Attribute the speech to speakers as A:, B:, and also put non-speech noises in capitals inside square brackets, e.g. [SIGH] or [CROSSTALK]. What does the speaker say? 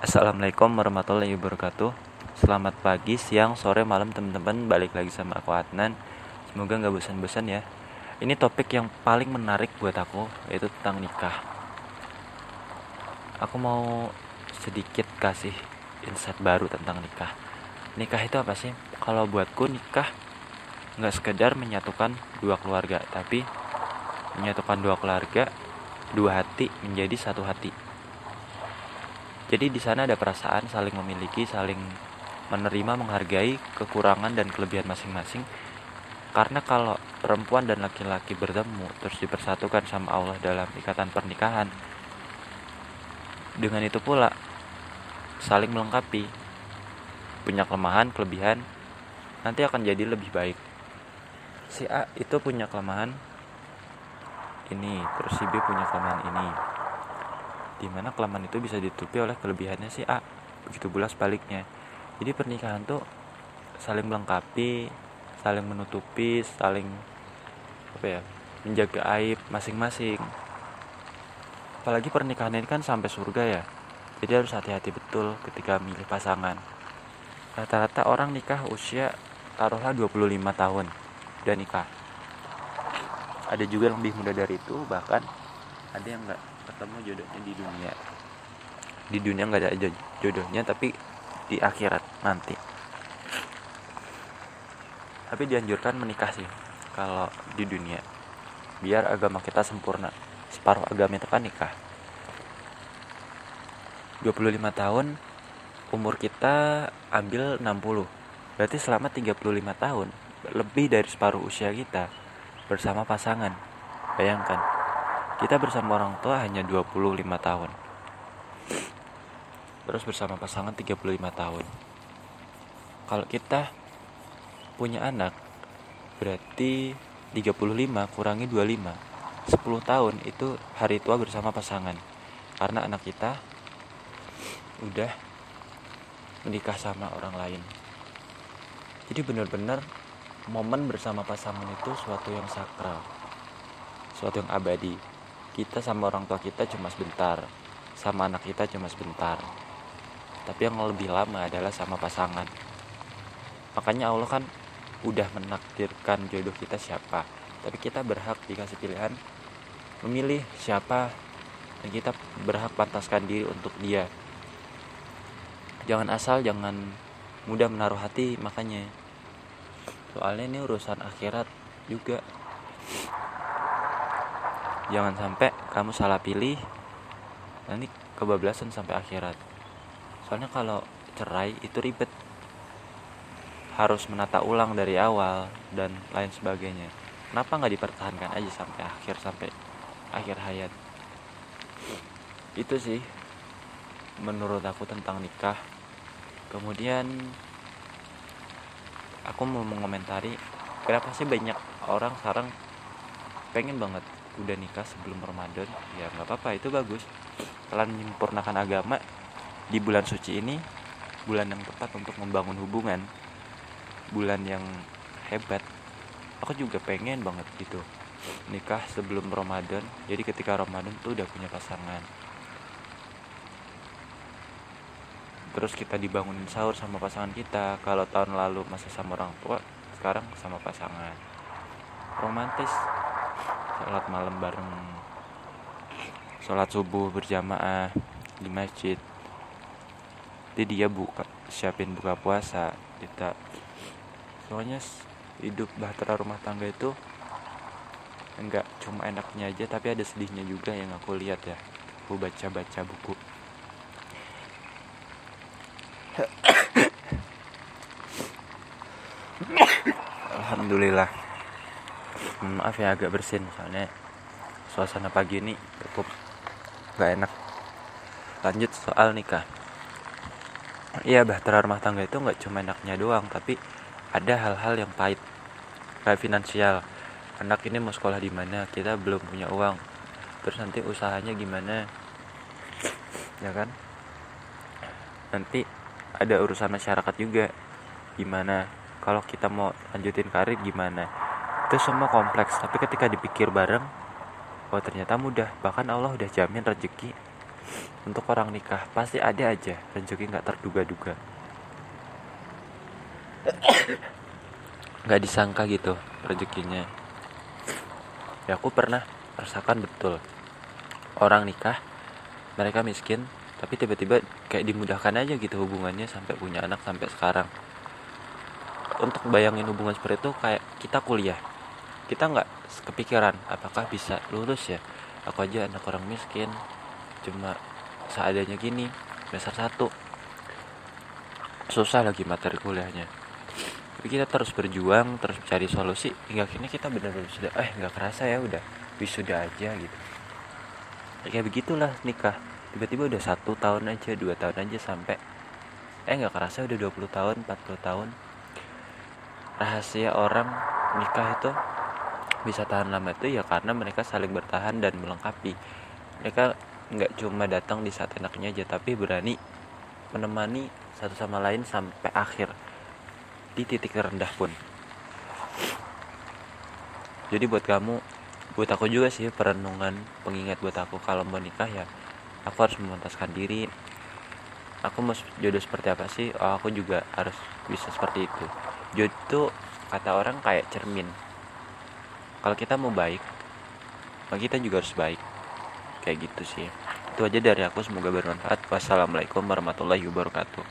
A: Assalamualaikum warahmatullahi wabarakatuh. Selamat pagi, siang, sore, malam teman-teman. Balik lagi sama aku Adnan. Semoga nggak bosan-bosan ya. Ini topik yang paling menarik buat aku Yaitu tentang nikah. Aku mau sedikit kasih insight baru tentang nikah. Nikah itu apa sih? Kalau buatku nikah nggak sekedar menyatukan dua keluarga Tapi menyatukan dua keluarga Dua hati menjadi satu hati jadi di sana ada perasaan saling memiliki, saling menerima, menghargai kekurangan dan kelebihan masing-masing. Karena kalau perempuan dan laki-laki bertemu terus dipersatukan sama Allah dalam ikatan pernikahan, dengan itu pula saling melengkapi, punya kelemahan, kelebihan, nanti akan jadi lebih baik. Si A itu punya kelemahan ini, terus si B punya kelemahan ini di mana kelemahan itu bisa ditutupi oleh kelebihannya si A begitu pula sebaliknya. Jadi pernikahan tuh saling melengkapi saling menutupi saling apa ya menjaga aib masing-masing. Apalagi pernikahan ini kan sampai surga ya. Jadi harus hati-hati betul ketika milih pasangan. Rata-rata orang nikah usia taruhlah 25 tahun udah nikah. Ada juga yang lebih muda dari itu bahkan ada yang enggak ketemu jodohnya di dunia. Di dunia nggak ada jodohnya tapi di akhirat nanti. Tapi dianjurkan menikah sih kalau di dunia. Biar agama kita sempurna. Separuh agama itu kan nikah. 25 tahun umur kita ambil 60 berarti selama 35 tahun lebih dari separuh usia kita bersama pasangan. Bayangkan kita bersama orang tua hanya 25 tahun. Terus bersama pasangan 35 tahun. Kalau kita punya anak berarti 35 kurangi 25 10 tahun itu hari tua bersama pasangan karena anak kita udah menikah sama orang lain jadi benar-benar momen bersama pasangan itu suatu yang sakral suatu yang abadi kita sama orang tua kita cuma sebentar sama anak kita cuma sebentar. Tapi yang lebih lama adalah sama pasangan. Makanya Allah kan udah menakdirkan jodoh kita siapa. Tapi kita berhak dikasih pilihan memilih siapa dan kita berhak pantaskan diri untuk dia. Jangan asal jangan mudah menaruh hati makanya. Soalnya ini urusan akhirat juga jangan sampai kamu salah pilih. Nanti kebablasan sampai akhirat. Soalnya kalau cerai itu ribet. Harus menata ulang dari awal dan lain sebagainya. Kenapa nggak dipertahankan aja sampai akhir sampai akhir hayat? Itu sih menurut aku tentang nikah. Kemudian aku mau mengomentari kenapa sih banyak orang sekarang pengen banget udah nikah sebelum Ramadan ya nggak apa-apa itu bagus. Kalian menyempurnakan agama di bulan suci ini bulan yang tepat untuk membangun hubungan. Bulan yang hebat. Aku juga pengen banget gitu nikah sebelum Ramadan. Jadi ketika Ramadan tuh udah punya pasangan. Terus kita dibangunin sahur sama pasangan kita. Kalau tahun lalu masih sama orang tua sekarang sama pasangan. Romantis sholat malam bareng. Sholat subuh berjamaah di masjid. Jadi dia buka siapin buka puasa kita. Soalnya hidup bahtera rumah tangga itu enggak cuma enaknya aja tapi ada sedihnya juga yang aku lihat ya. Aku baca-baca buku. [COUGHS] Alhamdulillah maaf ya agak bersin. Soalnya suasana pagi ini cukup gak enak. Lanjut soal nikah. Iya bahtera rumah tangga itu nggak cuma enaknya doang tapi ada hal-hal yang pahit. Kayak finansial. Anak ini mau sekolah di mana kita belum punya uang. Terus nanti usahanya gimana? Ya kan? Nanti ada urusan masyarakat juga. Gimana? Kalau kita mau lanjutin karir gimana itu semua kompleks tapi ketika dipikir bareng oh ternyata mudah. Bahkan Allah udah jamin rezeki untuk orang nikah. Pasti ada aja rezeki nggak terduga-duga. Nggak disangka gitu rezekinya. Ya aku pernah rasakan betul. Orang nikah mereka miskin tapi tiba-tiba kayak dimudahkan aja gitu hubungannya sampai punya anak sampai sekarang. Untuk bayangin hubungan seperti itu kayak kita kuliah kita nggak kepikiran apakah bisa lulus ya? Aku aja anak orang miskin cuma seadanya gini semester satu. Susah lagi materi kuliahnya. Tapi kita terus berjuang terus cari solusi hingga akhirnya kita benar-benar sudah eh nggak kerasa ya udah wisuda aja gitu. Ya, kayak begitulah nikah. Tiba-tiba udah satu tahun aja dua tahun aja sampai eh nggak kerasa udah 20 tahun 40 tahun. Rahasia orang nikah itu bisa tahan lama itu ya karena mereka saling bertahan dan melengkapi. Mereka nggak cuma datang di saat enaknya aja tapi berani menemani satu sama lain sampai akhir di titik terendah pun. Jadi buat kamu buat aku juga sih perenungan pengingat buat aku kalau mau nikah ya aku harus memantaskan diri. Aku mau jodoh seperti apa sih? Oh, aku juga harus bisa seperti itu. Jodoh kata orang kayak cermin kalau kita mau baik maka kita juga harus baik. Kayak gitu sih. Itu aja dari aku semoga bermanfaat. Wassalamualaikum warahmatullahi wabarakatuh